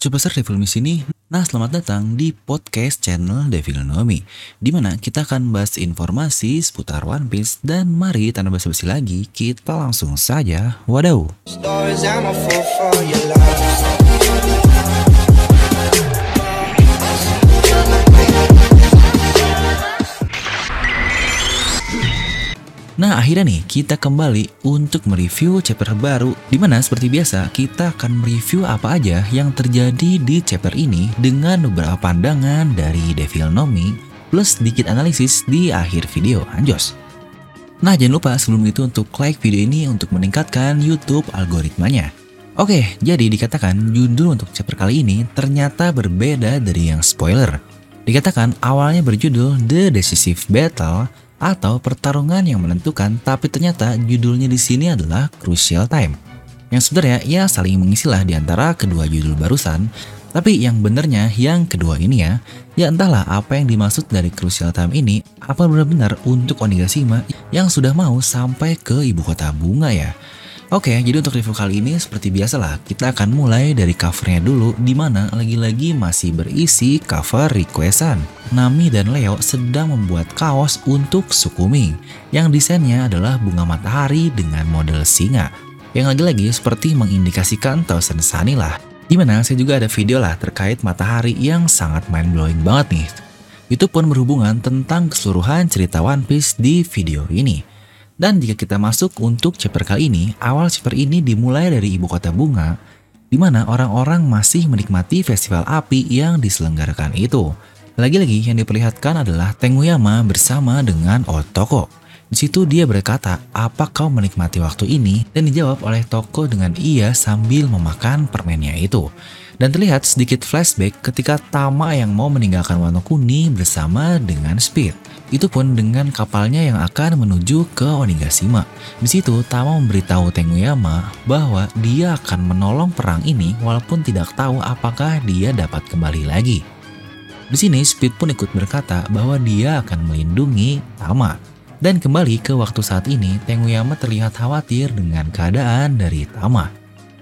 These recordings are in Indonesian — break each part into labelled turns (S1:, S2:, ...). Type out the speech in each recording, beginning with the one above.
S1: Superstar Devil di sini. Nah, selamat datang di podcast channel Devil Nomi, di mana kita akan bahas informasi seputar One Piece dan mari tanpa basa-basi lagi, kita langsung saja. Wadaw. Nah akhirnya nih kita kembali untuk mereview chapter baru Di mana seperti biasa kita akan mereview apa aja yang terjadi di chapter ini Dengan beberapa pandangan dari Devil Nomi Plus sedikit analisis di akhir video. Anjos. Nah jangan lupa sebelum itu untuk like video ini untuk meningkatkan YouTube algoritmanya. Oke, jadi dikatakan judul untuk chapter kali ini ternyata berbeda dari yang spoiler. Dikatakan awalnya berjudul The Decisive Battle atau pertarungan yang menentukan, tapi ternyata judulnya di sini adalah Crucial Time. Yang sebenarnya ya saling mengisilah di antara kedua judul barusan, tapi yang benernya yang kedua ini ya, ya entahlah apa yang dimaksud dari Crucial Time ini, apa benar-benar untuk Onigashima yang sudah mau sampai ke ibu kota bunga ya. Oke, jadi untuk review kali ini seperti biasa lah, kita akan mulai dari covernya dulu, di mana lagi-lagi masih berisi cover requestan. Nami dan Leo sedang membuat kaos untuk Sukumi, yang desainnya adalah bunga matahari dengan model singa. Yang lagi-lagi seperti mengindikasikan Thousand Sunny lah. Di mana saya juga ada video lah terkait matahari yang sangat mind-blowing banget nih. Itu pun berhubungan tentang keseluruhan cerita One Piece di video ini. Dan jika kita masuk untuk chapter kali ini, awal chapter ini dimulai dari ibu kota bunga, di mana orang-orang masih menikmati festival api yang diselenggarakan itu. Lagi-lagi yang diperlihatkan adalah Tenguyama bersama dengan Otoko. Di situ dia berkata, apa kau menikmati waktu ini? Dan dijawab oleh Toko dengan iya sambil memakan permennya itu. Dan terlihat sedikit flashback ketika Tama yang mau meninggalkan Wano Kuni bersama dengan Speed. Itu pun dengan kapalnya yang akan menuju ke Onigashima. Di situ Tama memberitahu Tenguyama bahwa dia akan menolong perang ini walaupun tidak tahu apakah dia dapat kembali lagi. Di sini Speed pun ikut berkata bahwa dia akan melindungi Tama. Dan kembali ke waktu saat ini, Tenguyama terlihat khawatir dengan keadaan dari Tama.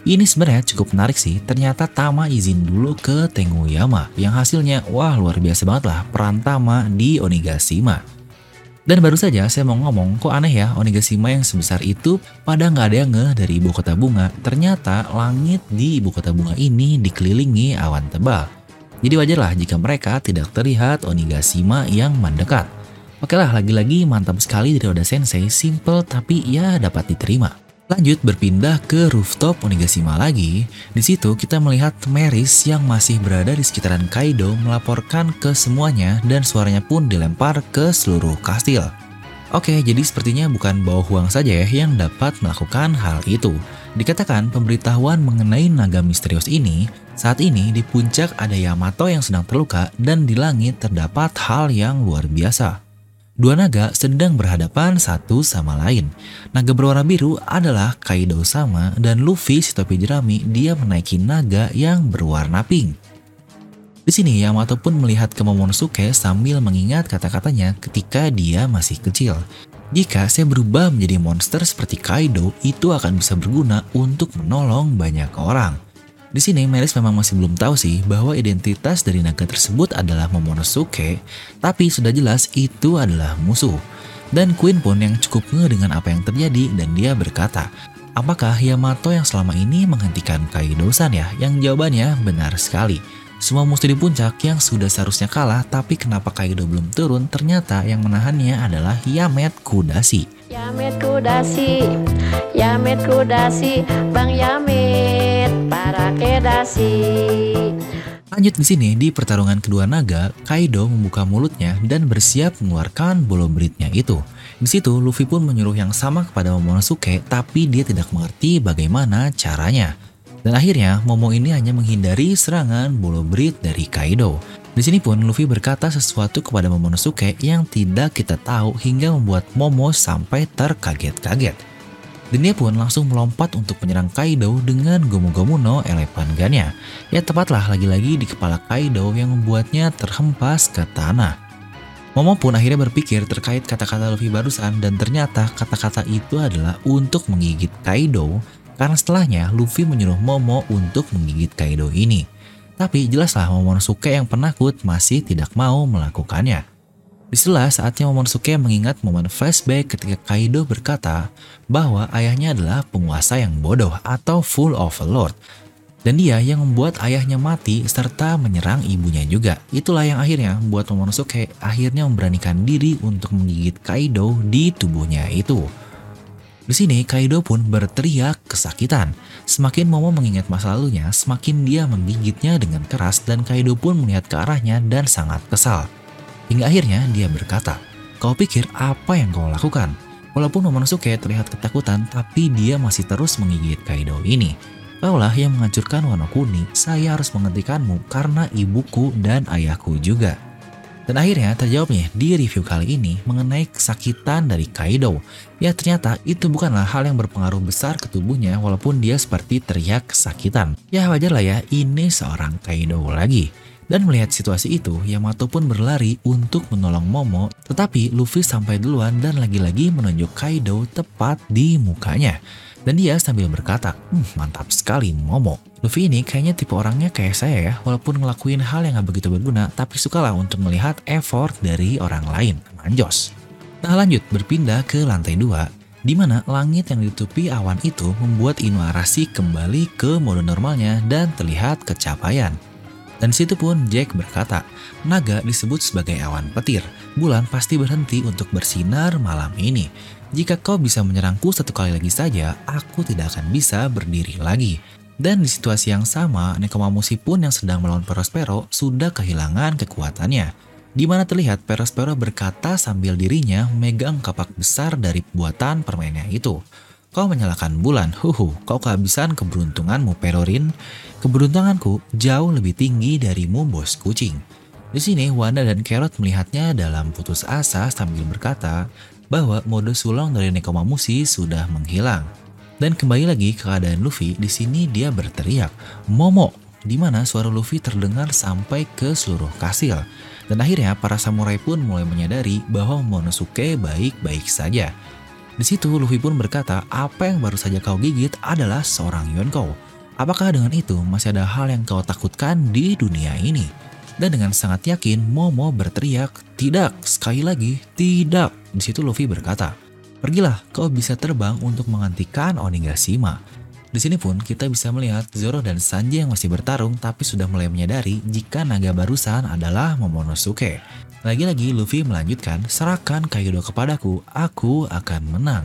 S1: Ini sebenarnya cukup menarik sih, ternyata Tama izin dulu ke Tenguyama, yang hasilnya wah luar biasa banget lah peran Tama di Onigashima. Dan baru saja saya mau ngomong, kok aneh ya Onigashima yang sebesar itu pada nggak ada yang ngeh dari ibu kota bunga. Ternyata langit di ibu kota bunga ini dikelilingi awan tebal. Jadi wajarlah jika mereka tidak terlihat Onigashima yang mendekat. Oke lah, lagi-lagi mantap sekali dari Oda Sensei, simple tapi ya dapat diterima. Lanjut berpindah ke rooftop Onigashima lagi. Di situ kita melihat Meris yang masih berada di sekitaran Kaido melaporkan ke semuanya dan suaranya pun dilempar ke seluruh kastil. Oke, jadi sepertinya bukan bawah Huang saja ya yang dapat melakukan hal itu. Dikatakan pemberitahuan mengenai naga misterius ini, saat ini di puncak ada Yamato yang sedang terluka dan di langit terdapat hal yang luar biasa. Dua naga sedang berhadapan satu sama lain. Naga berwarna biru adalah Kaido sama dan Luffy si topi jerami dia menaiki naga yang berwarna pink. Di sini Yamato pun melihat ke Momonosuke sambil mengingat kata-katanya ketika dia masih kecil. Jika saya berubah menjadi monster seperti Kaido, itu akan bisa berguna untuk menolong banyak orang. Di sini Meris memang masih belum tahu sih bahwa identitas dari naga tersebut adalah Momonosuke, tapi sudah jelas itu adalah musuh. Dan Queen pun yang cukup nge dengan apa yang terjadi dan dia berkata, apakah Yamato yang selama ini menghentikan Kaido-san ya? Yang jawabannya benar sekali. Semua musuh di puncak yang sudah seharusnya kalah tapi kenapa Kaido belum turun ternyata yang menahannya adalah Yamet Kudashi. Yamet Kudashi, Yamet Kudashi, Bang Yamet, para kedasi. Lanjut di sini di pertarungan kedua naga, Kaido membuka mulutnya dan bersiap mengeluarkan bolo beritnya itu. Di situ Luffy pun menyuruh yang sama kepada Momonosuke, tapi dia tidak mengerti bagaimana caranya. Dan akhirnya Momo ini hanya menghindari serangan bolo berit dari Kaido. Di sini pun Luffy berkata sesuatu kepada Momonosuke yang tidak kita tahu hingga membuat Momo sampai terkaget-kaget. Dan dia pun langsung melompat untuk menyerang Kaido dengan Gomu Gomu no Elephant Gun-nya. Ya tepatlah lagi-lagi di kepala Kaido yang membuatnya terhempas ke tanah. Momo pun akhirnya berpikir terkait kata-kata Luffy barusan dan ternyata kata-kata itu adalah untuk menggigit Kaido karena setelahnya Luffy menyuruh Momo untuk menggigit Kaido ini. Tapi jelaslah Momonosuke yang penakut masih tidak mau melakukannya. Di situlah saatnya Momonosuke mengingat momen flashback ketika Kaido berkata bahwa ayahnya adalah penguasa yang bodoh atau full overlord. Dan dia yang membuat ayahnya mati serta menyerang ibunya juga. Itulah yang akhirnya membuat Momonosuke akhirnya memberanikan diri untuk menggigit Kaido di tubuhnya itu. Di sini Kaido pun berteriak kesakitan. Semakin Momo mengingat masa lalunya, semakin dia menggigitnya dengan keras dan Kaido pun melihat ke arahnya dan sangat kesal. Hingga akhirnya dia berkata, Kau pikir apa yang kau lakukan? Walaupun Momonosuke terlihat ketakutan, tapi dia masih terus menggigit Kaido ini. Kaulah yang menghancurkan Wano Kuni, saya harus menghentikanmu karena ibuku dan ayahku juga. Dan akhirnya terjawab nih di review kali ini mengenai kesakitan dari Kaido. Ya ternyata itu bukanlah hal yang berpengaruh besar ke tubuhnya walaupun dia seperti teriak kesakitan. Ya wajar lah ya, ini seorang Kaido lagi. Dan melihat situasi itu, Yamato pun berlari untuk menolong Momo, tetapi Luffy sampai duluan dan lagi-lagi menunjuk Kaido tepat di mukanya. Dan dia sambil berkata, hmm, mantap sekali Momo. Luffy ini kayaknya tipe orangnya kayak saya ya, walaupun ngelakuin hal yang gak begitu berguna, tapi sukalah untuk melihat effort dari orang lain. Manjos. Nah lanjut, berpindah ke lantai 2, di mana langit yang ditutupi awan itu membuat Inuarashi kembali ke mode normalnya dan terlihat kecapaian. Dan situ pun Jack berkata, naga disebut sebagai awan petir. Bulan pasti berhenti untuk bersinar malam ini. Jika kau bisa menyerangku satu kali lagi saja, aku tidak akan bisa berdiri lagi. Dan di situasi yang sama, Nekomamushi pun yang sedang melawan Perospero sudah kehilangan kekuatannya. Di mana terlihat Perospero berkata sambil dirinya memegang kapak besar dari buatan permainnya itu. Kau menyalakan bulan, huhu, kau kehabisan keberuntunganmu Perorin. Keberuntunganku jauh lebih tinggi darimu bos kucing. Di sini Wanda dan Carrot melihatnya dalam putus asa sambil berkata bahwa mode sulong dari Nekomamushi sudah menghilang. Dan kembali lagi ke keadaan Luffy, di sini dia berteriak, Momo, di mana suara Luffy terdengar sampai ke seluruh kastil. Dan akhirnya para samurai pun mulai menyadari bahwa Monosuke baik-baik saja. Di situ Luffy pun berkata, apa yang baru saja kau gigit adalah seorang Yonkou. Apakah dengan itu masih ada hal yang kau takutkan di dunia ini? Dan dengan sangat yakin, Momo berteriak, tidak, sekali lagi, tidak. Di situ Luffy berkata, pergilah, kau bisa terbang untuk menghentikan Onigashima. Di sini pun kita bisa melihat Zoro dan Sanji yang masih bertarung tapi sudah mulai menyadari jika naga barusan adalah Momonosuke. Lagi-lagi Luffy melanjutkan, serahkan Kaido kepadaku, aku akan menang.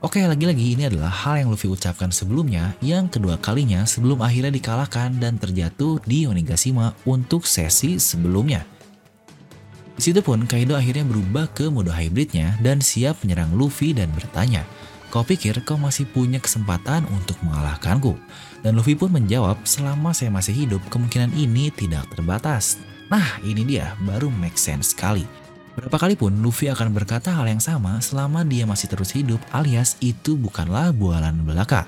S1: Oke, lagi-lagi ini adalah hal yang Luffy ucapkan sebelumnya, yang kedua kalinya sebelum akhirnya dikalahkan dan terjatuh di Onigashima untuk sesi sebelumnya. Di situ pun Kaido akhirnya berubah ke mode hybridnya dan siap menyerang Luffy dan bertanya, Kau pikir kau masih punya kesempatan untuk mengalahkanku? Dan Luffy pun menjawab, selama saya masih hidup, kemungkinan ini tidak terbatas. Nah, ini dia, baru make sense sekali. Berapa kali pun Luffy akan berkata hal yang sama selama dia masih terus hidup alias itu bukanlah bualan belaka.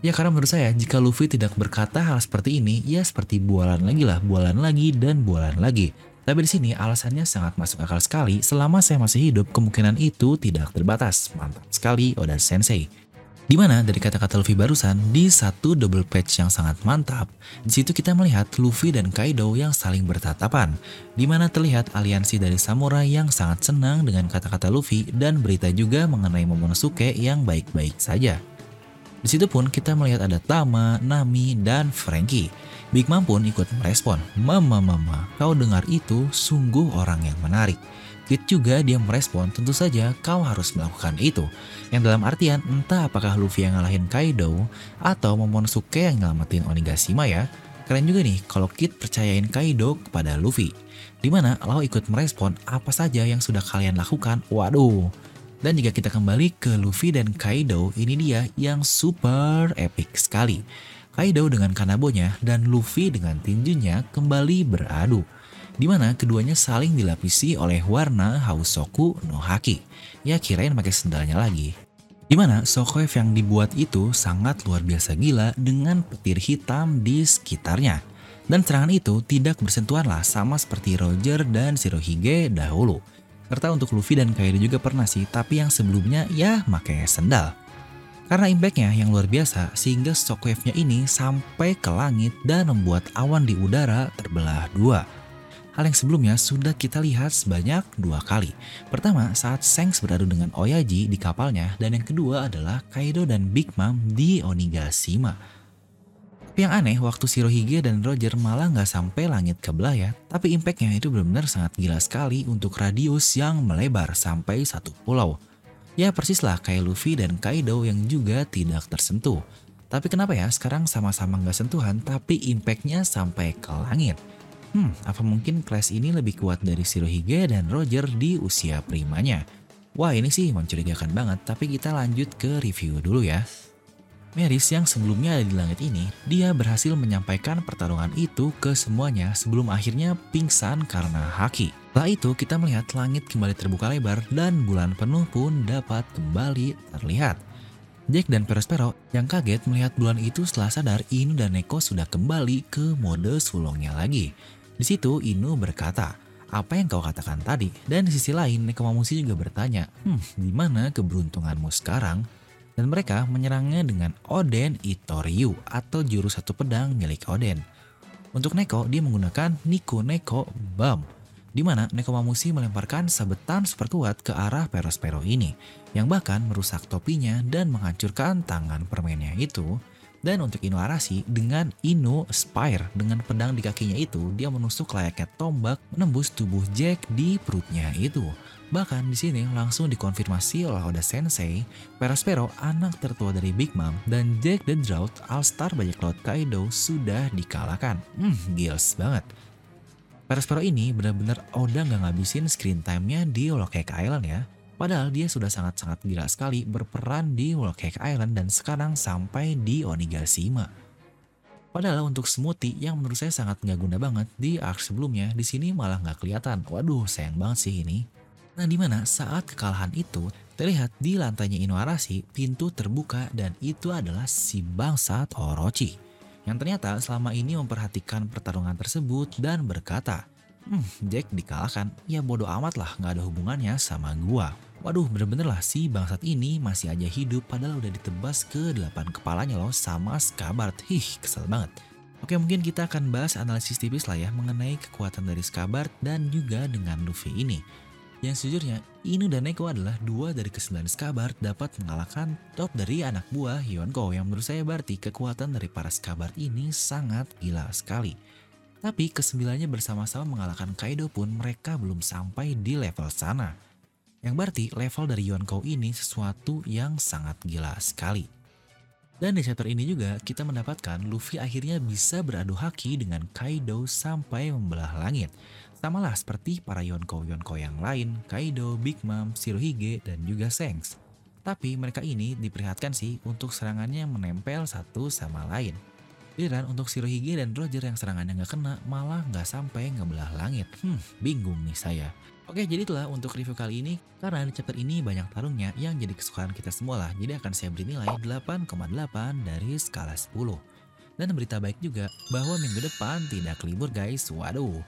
S1: Ya karena menurut saya jika Luffy tidak berkata hal seperti ini ya seperti bualan lagi lah, bualan lagi dan bualan lagi. Tapi di sini alasannya sangat masuk akal sekali selama saya masih hidup kemungkinan itu tidak terbatas. Mantap sekali Oda Sensei. Di mana dari kata-kata Luffy barusan, di satu double patch yang sangat mantap, di situ kita melihat Luffy dan Kaido yang saling bertatapan, di mana terlihat aliansi dari samurai yang sangat senang dengan kata-kata Luffy dan berita juga mengenai Momonosuke yang baik-baik saja. Di situ pun kita melihat ada Tama, Nami, dan Frankie. Big Mom pun ikut merespon, Mama Mama, kau dengar itu sungguh orang yang menarik. Kit juga dia merespon, tentu saja kau harus melakukan itu. Yang dalam artian entah apakah Luffy yang ngalahin Kaido atau Momonosuke yang nyelamatin Onigashima ya. Keren juga nih kalau Kit percayain Kaido kepada Luffy. Di mana lo ikut merespon apa saja yang sudah kalian lakukan, waduh. Dan jika kita kembali ke Luffy dan Kaido, ini dia yang super epic sekali. Kaido dengan Kanabonya dan Luffy dengan tinjunya kembali beradu di mana keduanya saling dilapisi oleh warna Hausoku no Haki. Ya kirain pakai sendalnya lagi. Di mana yang dibuat itu sangat luar biasa gila dengan petir hitam di sekitarnya. Dan serangan itu tidak bersentuhan lah sama seperti Roger dan Shirohige dahulu. Serta untuk Luffy dan Kaido juga pernah sih, tapi yang sebelumnya ya pakai sendal. Karena impactnya yang luar biasa sehingga shockwave-nya ini sampai ke langit dan membuat awan di udara terbelah dua. Hal yang sebelumnya sudah kita lihat sebanyak dua kali. Pertama saat Shanks beradu dengan Oyaji di kapalnya dan yang kedua adalah Kaido dan Big Mom di Onigashima. Tapi yang aneh waktu Shirohige dan Roger malah nggak sampai langit kebelah ya, tapi impactnya itu benar-benar sangat gila sekali untuk radius yang melebar sampai satu pulau. Ya persislah kayak Luffy dan Kaido yang juga tidak tersentuh. Tapi kenapa ya sekarang sama-sama nggak sentuhan tapi impactnya sampai ke langit? Hmm, apa mungkin Clash ini lebih kuat dari Shirohige dan Roger di usia primanya? Wah ini sih mencurigakan banget, tapi kita lanjut ke review dulu ya. Meris yang sebelumnya ada di langit ini, dia berhasil menyampaikan pertarungan itu ke semuanya sebelum akhirnya pingsan karena haki. Setelah itu kita melihat langit kembali terbuka lebar dan bulan penuh pun dapat kembali terlihat. Jack dan Perospero yang kaget melihat bulan itu setelah sadar Inu dan Neko sudah kembali ke mode sulungnya lagi. Di situ Inu berkata, apa yang kau katakan tadi? Dan di sisi lain Nekomamushi juga bertanya, hmm, di mana keberuntunganmu sekarang? Dan mereka menyerangnya dengan Oden Itoryu atau jurus satu pedang milik Oden. Untuk Neko, dia menggunakan Niku Neko Bam, di mana Nekomamushi melemparkan sabetan super kuat ke arah Perospero ini, yang bahkan merusak topinya dan menghancurkan tangan permennya itu dan untuk Inu Arashi, dengan Inu Spire dengan pedang di kakinya itu, dia menusuk layaknya tombak menembus tubuh Jack di perutnya itu. Bahkan di sini langsung dikonfirmasi oleh Oda Sensei, Perospero anak tertua dari Big Mom dan Jack the Drought All-Star bajak laut Kaido sudah dikalahkan. Hmm, gils banget. Perospero ini benar-benar Oda nggak ngabisin screen time-nya di Cake Island ya. Padahal dia sudah sangat-sangat gila sekali berperan di Whole Cake Island dan sekarang sampai di Onigashima. Padahal untuk Smoothie yang menurut saya sangat nggak guna banget di arc sebelumnya, di sini malah nggak kelihatan. Waduh, sayang banget sih ini. Nah di mana saat kekalahan itu, terlihat di lantainya Inuarashi, pintu terbuka dan itu adalah si bangsat Orochi. Yang ternyata selama ini memperhatikan pertarungan tersebut dan berkata, Hmm, Jack dikalahkan, ya bodoh amat lah gak ada hubungannya sama gua. Waduh bener-bener lah si bangsat ini masih aja hidup padahal udah ditebas ke delapan kepalanya loh sama Skabart. Hih, kesel banget. Oke mungkin kita akan bahas analisis tipis lah ya mengenai kekuatan dari Skabart dan juga dengan Luffy ini. Yang sejujurnya, Inu dan Neko adalah dua dari kesembilan Skabart dapat mengalahkan top dari anak buah Yonko yang menurut saya berarti kekuatan dari para Skabart ini sangat gila sekali. Tapi kesembilannya bersama-sama mengalahkan Kaido pun mereka belum sampai di level sana. Yang berarti level dari Yonkou ini sesuatu yang sangat gila sekali. Dan di chapter ini juga kita mendapatkan Luffy akhirnya bisa beradu haki dengan Kaido sampai membelah langit. Sama lah seperti para Yonkou-Yonkou yang lain, Kaido, Big Mom, Shirohige, dan juga Shanks. Tapi mereka ini diperlihatkan sih untuk serangannya menempel satu sama lain. Giliran untuk Shirohige dan Roger yang serangannya nggak kena malah nggak sampai ngebelah langit. Hmm, bingung nih saya. Oke, jadi itulah untuk review kali ini. Karena di chapter ini banyak tarungnya yang jadi kesukaan kita semua lah. Jadi akan saya beri nilai 8,8 dari skala 10. Dan berita baik juga bahwa minggu depan tidak libur guys. Waduh.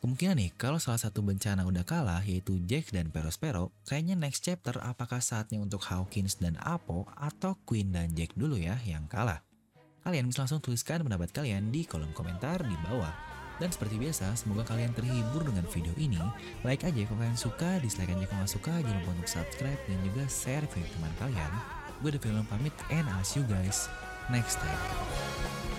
S1: Kemungkinan nih kalau salah satu bencana udah kalah yaitu Jack dan Perospero, kayaknya next chapter apakah saatnya untuk Hawkins dan Apo atau Queen dan Jack dulu ya yang kalah. Kalian bisa langsung tuliskan pendapat kalian di kolom komentar di bawah. Dan seperti biasa, semoga kalian terhibur dengan video ini. Like aja kalau kalian suka, dislike aja kalau nggak suka, jangan lupa untuk subscribe dan juga share video teman kalian. Gue The Film pamit and I'll see you guys next time.